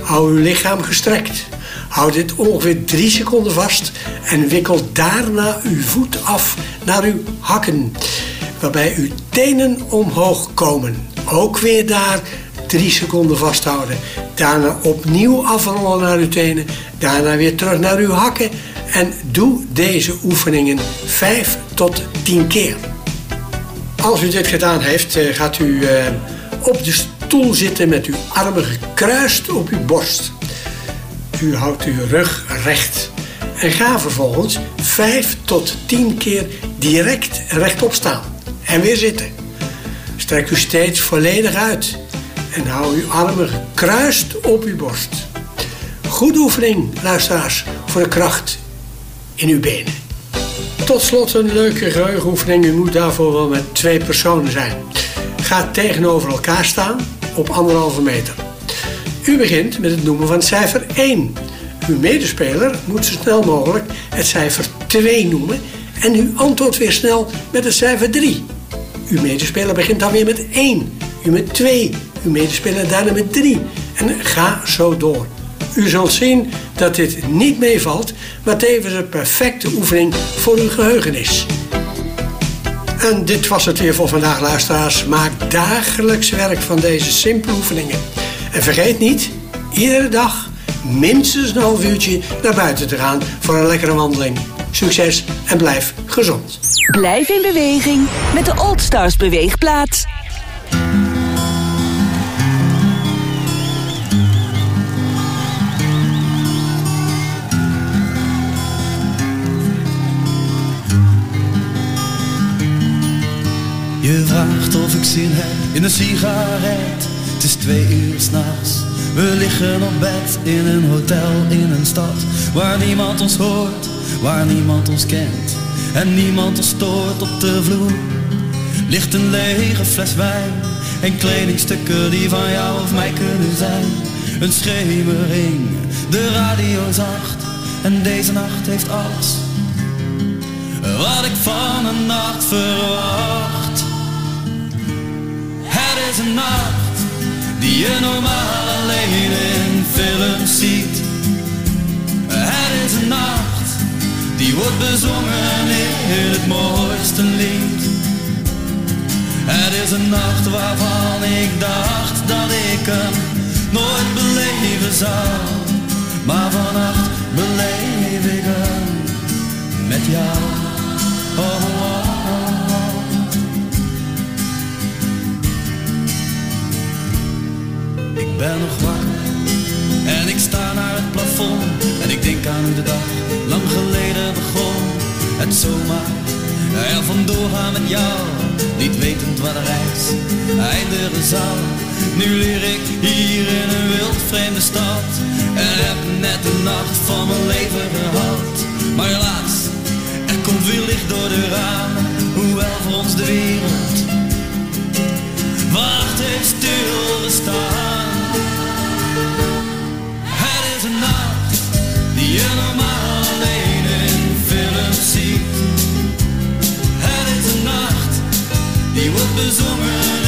Hou uw lichaam gestrekt. Hou dit ongeveer 3 seconden vast en wikkel daarna uw voet af naar uw hakken, waarbij uw tenen omhoog komen. Ook weer daar 3 seconden vasthouden. Daarna opnieuw afrollen naar uw tenen, daarna weer terug naar uw hakken en doe deze oefeningen 5 tot 10 keer. Als u dit gedaan heeft, eh, gaat u eh, op de stoel zitten met uw armen gekruist op uw borst. U houdt uw rug recht en ga vervolgens 5 tot 10 keer direct rechtop staan en weer zitten. Strek u steeds volledig uit en hou uw armen gekruist op uw borst. Goede oefening, luisteraars, voor de kracht in uw benen. Tot slot een leuke geheugenoefening. U moet daarvoor wel met twee personen zijn. Ga tegenover elkaar staan op anderhalve meter. U begint met het noemen van cijfer 1. Uw medespeler moet zo snel mogelijk het cijfer 2 noemen en u antwoordt weer snel met het cijfer 3. Uw medespeler begint dan weer met 1, u met 2, uw medespeler daarna met 3 en ga zo door. U zult zien dat dit niet meevalt, maar tevens een perfecte oefening voor uw geheugen is. En dit was het weer voor vandaag, luisteraars. Maak dagelijks werk van deze simpele oefeningen. En vergeet niet, iedere dag minstens een half uurtje naar buiten te gaan voor een lekkere wandeling. Succes en blijf gezond. Blijf in beweging met de Old Stars beweegplaat. Vraagt of ik zin heb in een sigaret. Het is twee uur s'nachts. We liggen op bed in een hotel in een stad waar niemand ons hoort, waar niemand ons kent en niemand ons stoort op de vloer. Ligt een lege fles wijn en kledingstukken die van jou of mij kunnen zijn. Een schemering, de radio zacht en deze nacht heeft alles wat ik van een nacht verwacht. Is een nacht die je normaal alleen in films ziet. Het is een nacht die wordt bezongen in het mooiste lied. Het is een nacht waarvan ik dacht dat ik hem nooit beleven zou. Maar vannacht beleef ik hem met jou. Oh, oh, oh. Ben nog wakker en ik sta naar het plafond en ik denk aan de dag lang geleden begon. Het zomaar er vandoor gaan met jou, niet wetend waar de reis eindigen zou. Nu leer ik hier in een wild vreemde stad en heb net de nacht van mijn leven gehad. Maar helaas, er komt weer licht door de ramen, hoewel voor ons de wereld wacht heeft stilgestaan. Je normaal alleen in films ziet. Het is een nacht die wordt bezongen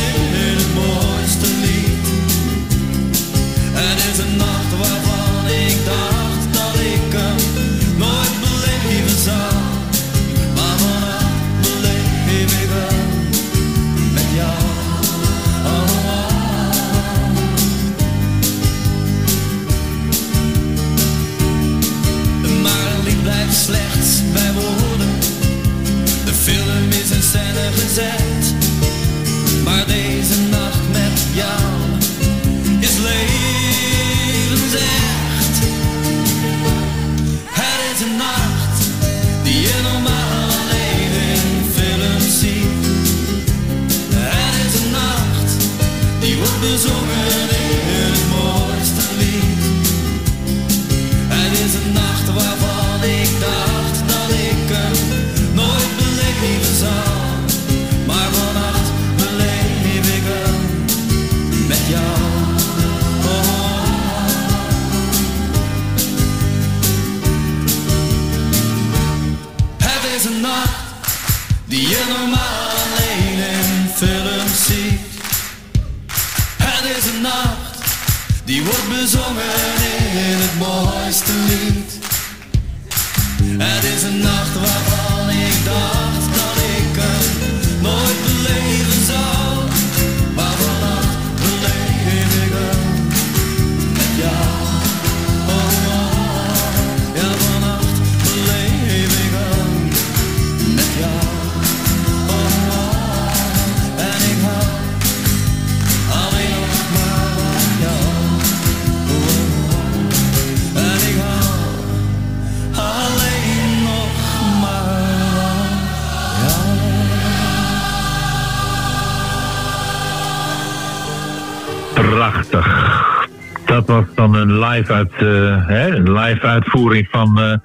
live, uit, eh, live uitvoering van, eh,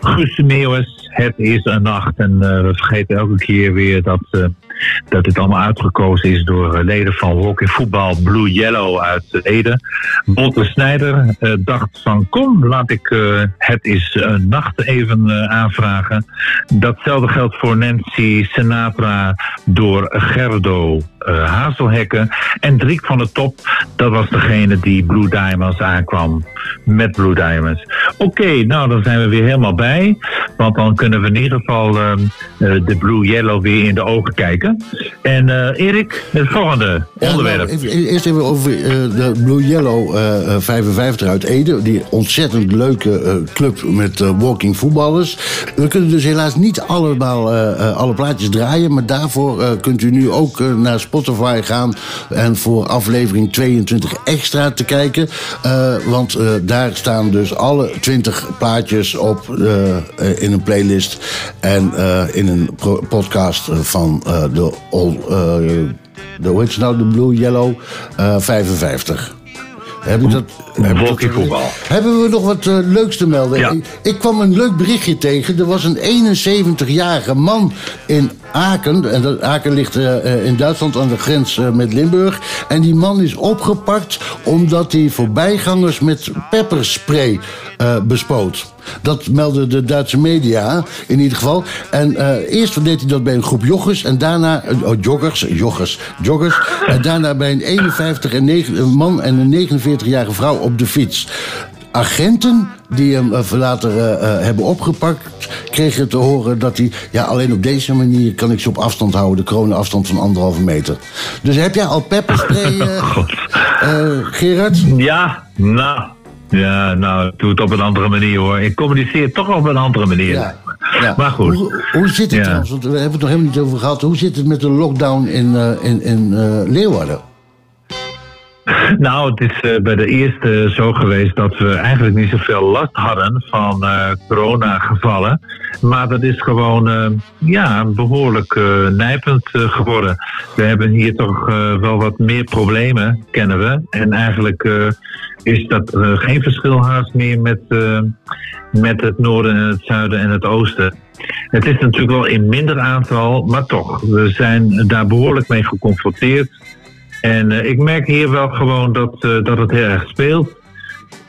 Guus Meeuwis, het is een nacht. En eh, we vergeten elke keer weer dat, dat dit allemaal uitgekozen is door leden van Hockey Voetbal Blue Yellow uit Ede. Botte Snijder dacht van kom, laat ik het is een nacht even aanvragen. Datzelfde geldt voor Nancy Sinatra door Gerdo Hazelhekken. En Driek van de Top, dat was degene die Blue Diamonds aankwam met Blue Diamonds. Oké, nou dan zijn we weer helemaal bij. Want dan kunnen we in ieder geval ehm, eh, de Blue Yellow weer in de ogen kijken. En eh, Erik, het volgende Ja, onderwerp. nou, even- eerst even over eh, de Blue Yellow eh, eh, 55 uit Ede. Die ontzettend leuke eh, club met eh, walking voetballers. We kunnen dus helaas niet allemaal eh, eh, alle plaatjes draaien. Maar daarvoor eh, kunt u nu ook eh, naar Spotify gaan. En voor aflevering 22 extra te kijken. Eh, want eh, daar staan dus alle 20 plaatjes op eh, in een playlist. En in een podcast van de All... de, hoe heet ze nou? De Blue Yellow eh, 55. Heb ik dat, heb ik dat. Hebben we nog wat eh, leuks te melden? Ik, ik kwam een leuk berichtje tegen. Er was een 71-jarige man in Aken. En Aken ligt eh, eh, in Duitsland aan de grens eh, met Limburg. En die man is opgepakt omdat hij voorbijgangers met pepperspray bespoot. Dat meldde de Duitse media in ieder geval. En eerst deed hij dat bij een groep joggers. En daarna, oh, joggers, joggers, joggers. En daarna bij een 51 en negen- een man en een 49-jarige vrouw op de fiets. Agenten die hem eh, later eh, eh, hebben opgepakt, kregen te horen dat hij... ja, alleen op deze manier kan ik ze op afstand houden. De corona-afstand van anderhalve meter. Dus heb jij al pepperspray, eh, eh, Gerard? Ja, nou. Ja, nou, ik doe het op een andere manier hoor. Ik communiceer toch op een andere manier. Ja. Ja. Maar goed. Hoe, hoe zit het Ja. trouwens? Want we hebben het nog helemaal niet over gehad. Hoe zit het met de lockdown in, in, in Leeuwarden? Nou, het is eh, bij de eerste zo geweest dat we eigenlijk niet zoveel last hadden van eh coronagevallen. Maar dat is gewoon eh, ja, behoorlijk eh, nijpend geworden. We hebben hier toch wel wat meer problemen, kennen we. En eigenlijk is dat geen verschil haast meer met, met het noorden en het zuiden en het oosten. Het is natuurlijk wel in minder aantal, maar toch. We zijn daar behoorlijk mee geconfronteerd. En eh, ik merk hier wel gewoon dat, eh, dat het heel erg speelt.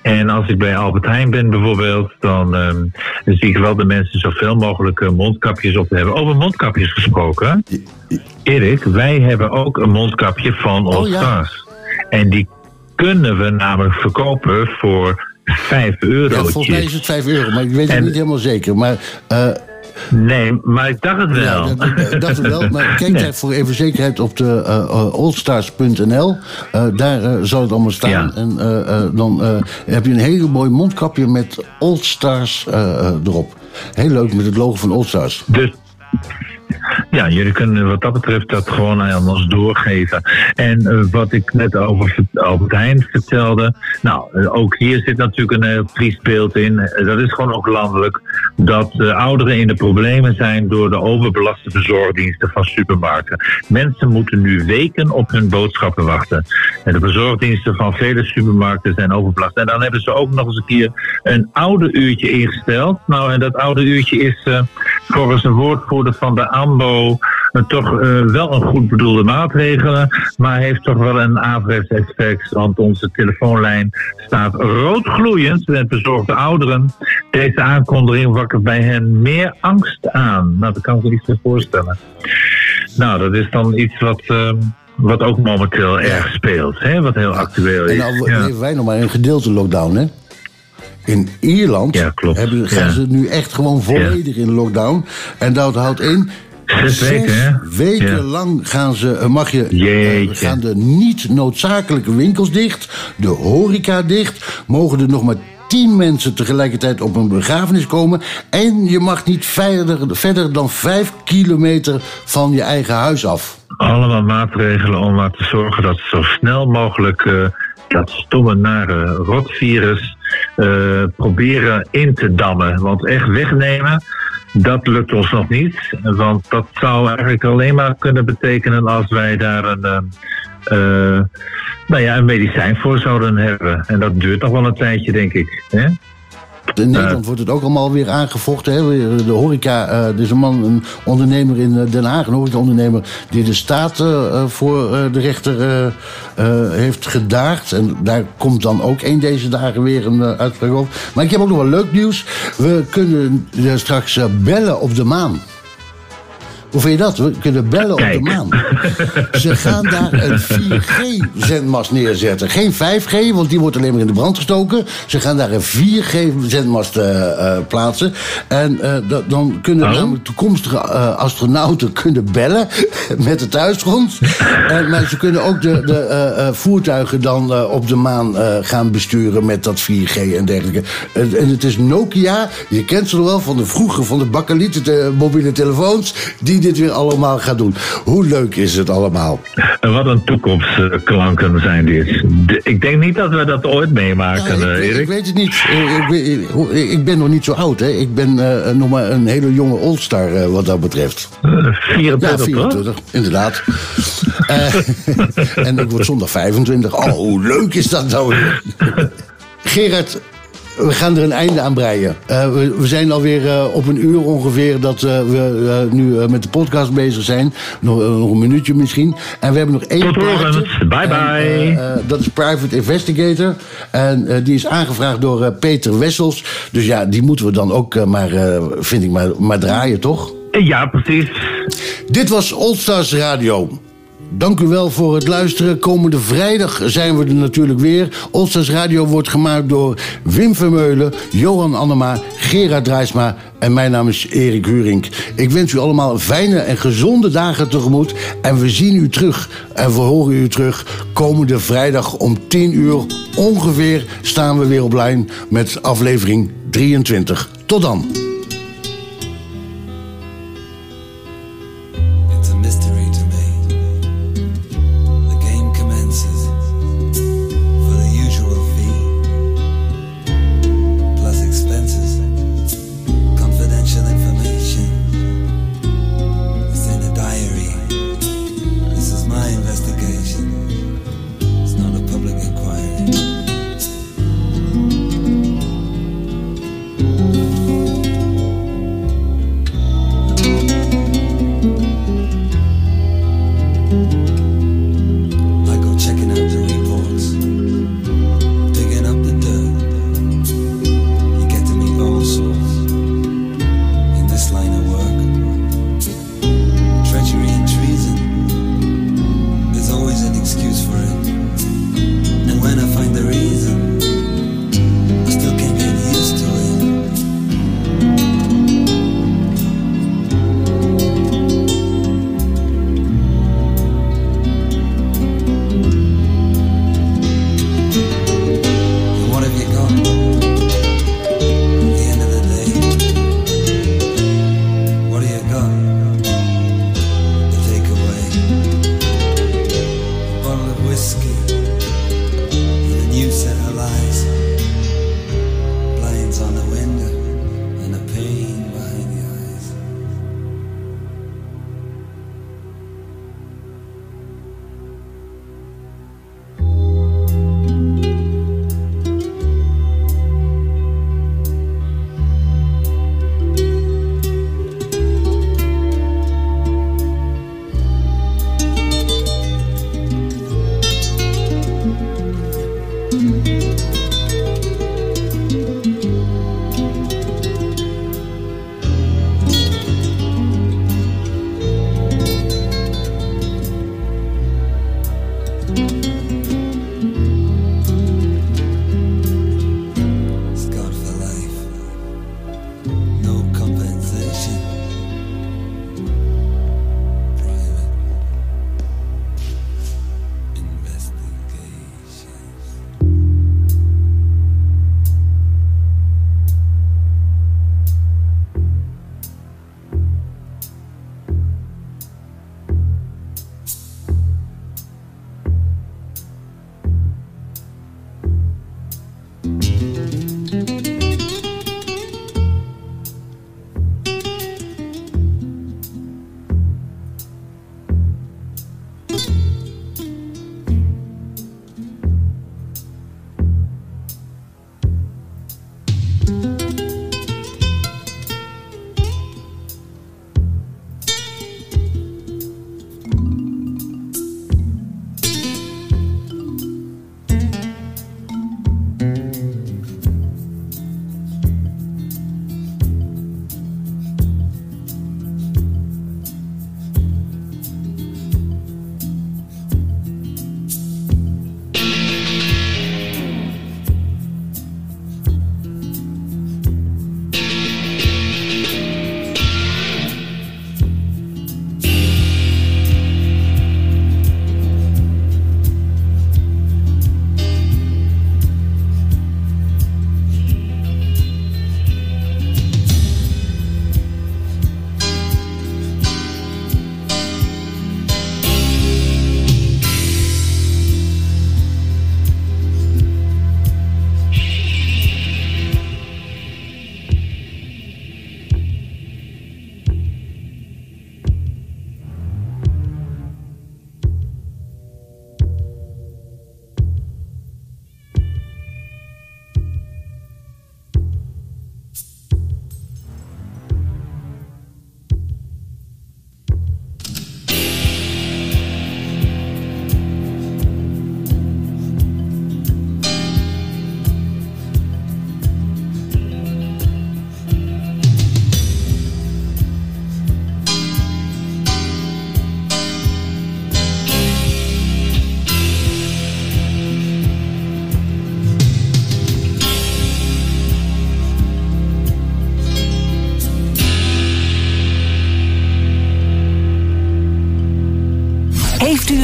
En als ik bij Albert Heijn ben bijvoorbeeld, dan ehm, zie ik wel de mensen zoveel mogelijk eh, mondkapjes op te hebben. Over mondkapjes gesproken. Erik, wij hebben ook een mondkapje van All Oh, ja. Stars. En die kunnen we namelijk verkopen voor 5 euro. Ja, volgens mij is het 5 euro, maar ik weet het En- niet helemaal zeker. Maar, eh, Nee, maar ik dacht het wel. Ja, dat, dat- dat wel. Maar kijk Nee. daar voor even zekerheid op de eh, eh, allstars.nl. Eh, daar eh, zal het allemaal staan. Ja. En dan heb je een hele mooi mondkapje met Allstars erop. Heel leuk met het logo van Allstars. Dus ja, jullie kunnen wat dat betreft dat gewoon aan ons doorgeven. En wat ik net over Albert Heijn vertelde. Nou, ook hier zit natuurlijk een heel triest beeld in. Dat is gewoon ook landelijk. Dat eh, ouderen in de problemen zijn door de overbelaste verzorgdiensten van supermarkten. Mensen moeten nu weken op hun boodschappen wachten. En de verzorgdiensten van vele supermarkten zijn overbelast. En dan hebben ze ook nog eens een keer een oude uurtje ingesteld. Nou, en dat oude uurtje is eh, volgens een woordvoerder van de AMBO toch eh, wel een goed bedoelde maatregelen, maar heeft toch wel een averechts effect. Want onze telefoonlijn staat roodgloeiend met bezorgde ouderen. Deze aankondiging wakkert bij hen meer angst aan. Nou, dat kan ik me niet voorstellen. Nou, dat is dan iets wat, eh, wat ook momenteel erg speelt, hè? wat heel actueel En is. nou Ja. leven wij nog maar een gedeelte lockdown, hè? In Ierland hebben, gaan Ja. ze nu echt gewoon volledig in lockdown. En dat houdt in. Zes weken, hè? weken Ja. lang gaan ze, eh, mag je, eh, gaan de niet noodzakelijke winkels dicht, de horeca dicht, mogen er nog maar tien mensen tegelijkertijd op een begrafenis komen. En je mag niet verder, verder dan vijf kilometer van je eigen huis af. allemaal maatregelen om maar te zorgen dat zo snel mogelijk eh, dat stomme, nare rotvirus proberen in te dammen. Want echt wegnemen, dat lukt ons nog niet. Want dat zou eigenlijk alleen maar kunnen betekenen als wij daar een, eh, nou ja, een medicijn voor zouden hebben. En dat duurt nog wel een tijdje, denk ik. Hè? In Nederland wordt het ook allemaal weer aangevochten. Hè? Weer De horeca, eh, er is een man, een ondernemer in eh, Den Haag, een horeca-ondernemer... die de staat eh, eh, voor eh, de rechter eh, eh, heeft gedaagd. En daar komt dan ook één deze dagen weer een eh, uitspraak over. Maar ik heb ook nog wel leuk nieuws. We kunnen eh, straks eh, bellen op de maan. Hoe vind je dat? We kunnen bellen op de maan. Ze gaan daar een 4G-zendmast neerzetten. Geen 5G, want die wordt alleen maar in de brand gestoken. Ze gaan daar een 4G-zendmast eh, eh, plaatsen. En eh, da- dan kunnen namelijk toekomstige astronauten kunnen bellen met de thuisgrond. Maar ze kunnen ook de, de voertuigen dan op de maan gaan besturen met dat 4G en dergelijke. En, het is Nokia, je kent ze nog wel van de vroeger, van de bakkelieten te- mobiele telefoons, die dit weer allemaal gaat doen. Hoe leuk is het allemaal? Wat een toekomstklanken zijn dit. Ik denk niet dat we dat ooit meemaken, Ja, eh, ik, ik Erik. weet het niet. Ik, ik, ik- ik ben nog niet zo oud, hè. Ik ben eh, nog maar een hele jonge All-Star eh, wat dat betreft. 24, Ja, toch? 24, inderdaad. Eh, en ik word zondag 25. Oh, hoe leuk is dat nou weer? Gerard, we gaan er een einde aan breien. Eh, we, we zijn alweer eh, op een uur ongeveer dat eh, we nu met de podcast bezig zijn. Nog, nog een minuutje misschien. En we hebben nog één Tot morgen. Bye bye. dat is Private Investigator. En die is aangevraagd door Peter Wessels. Dus ja, die moeten we dan ook maar, vind ik, maar, maar draaien, toch? Ja, precies. Dit was Allstars Radio. Dank u wel voor het luisteren. Komende vrijdag zijn we er natuurlijk weer. Allstars Radio wordt gemaakt door Wim Vermeulen, Johan Annema, Gerard Drijsma en mijn naam is Erik Hurink. Ik wens u allemaal fijne en gezonde dagen tegemoet. En we zien u terug en we horen u terug komende vrijdag om 10 uur ongeveer staan we weer op lijn met aflevering 23. Tot dan.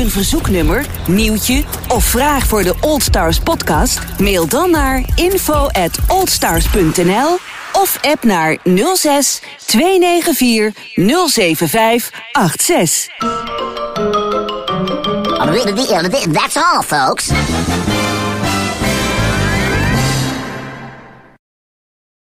Verzoeknummer, nieuwtje of vraag voor de Old Stars podcast? Mail dan naar info at oldstars.nl of app naar 06 294 075 86. That's all, folks.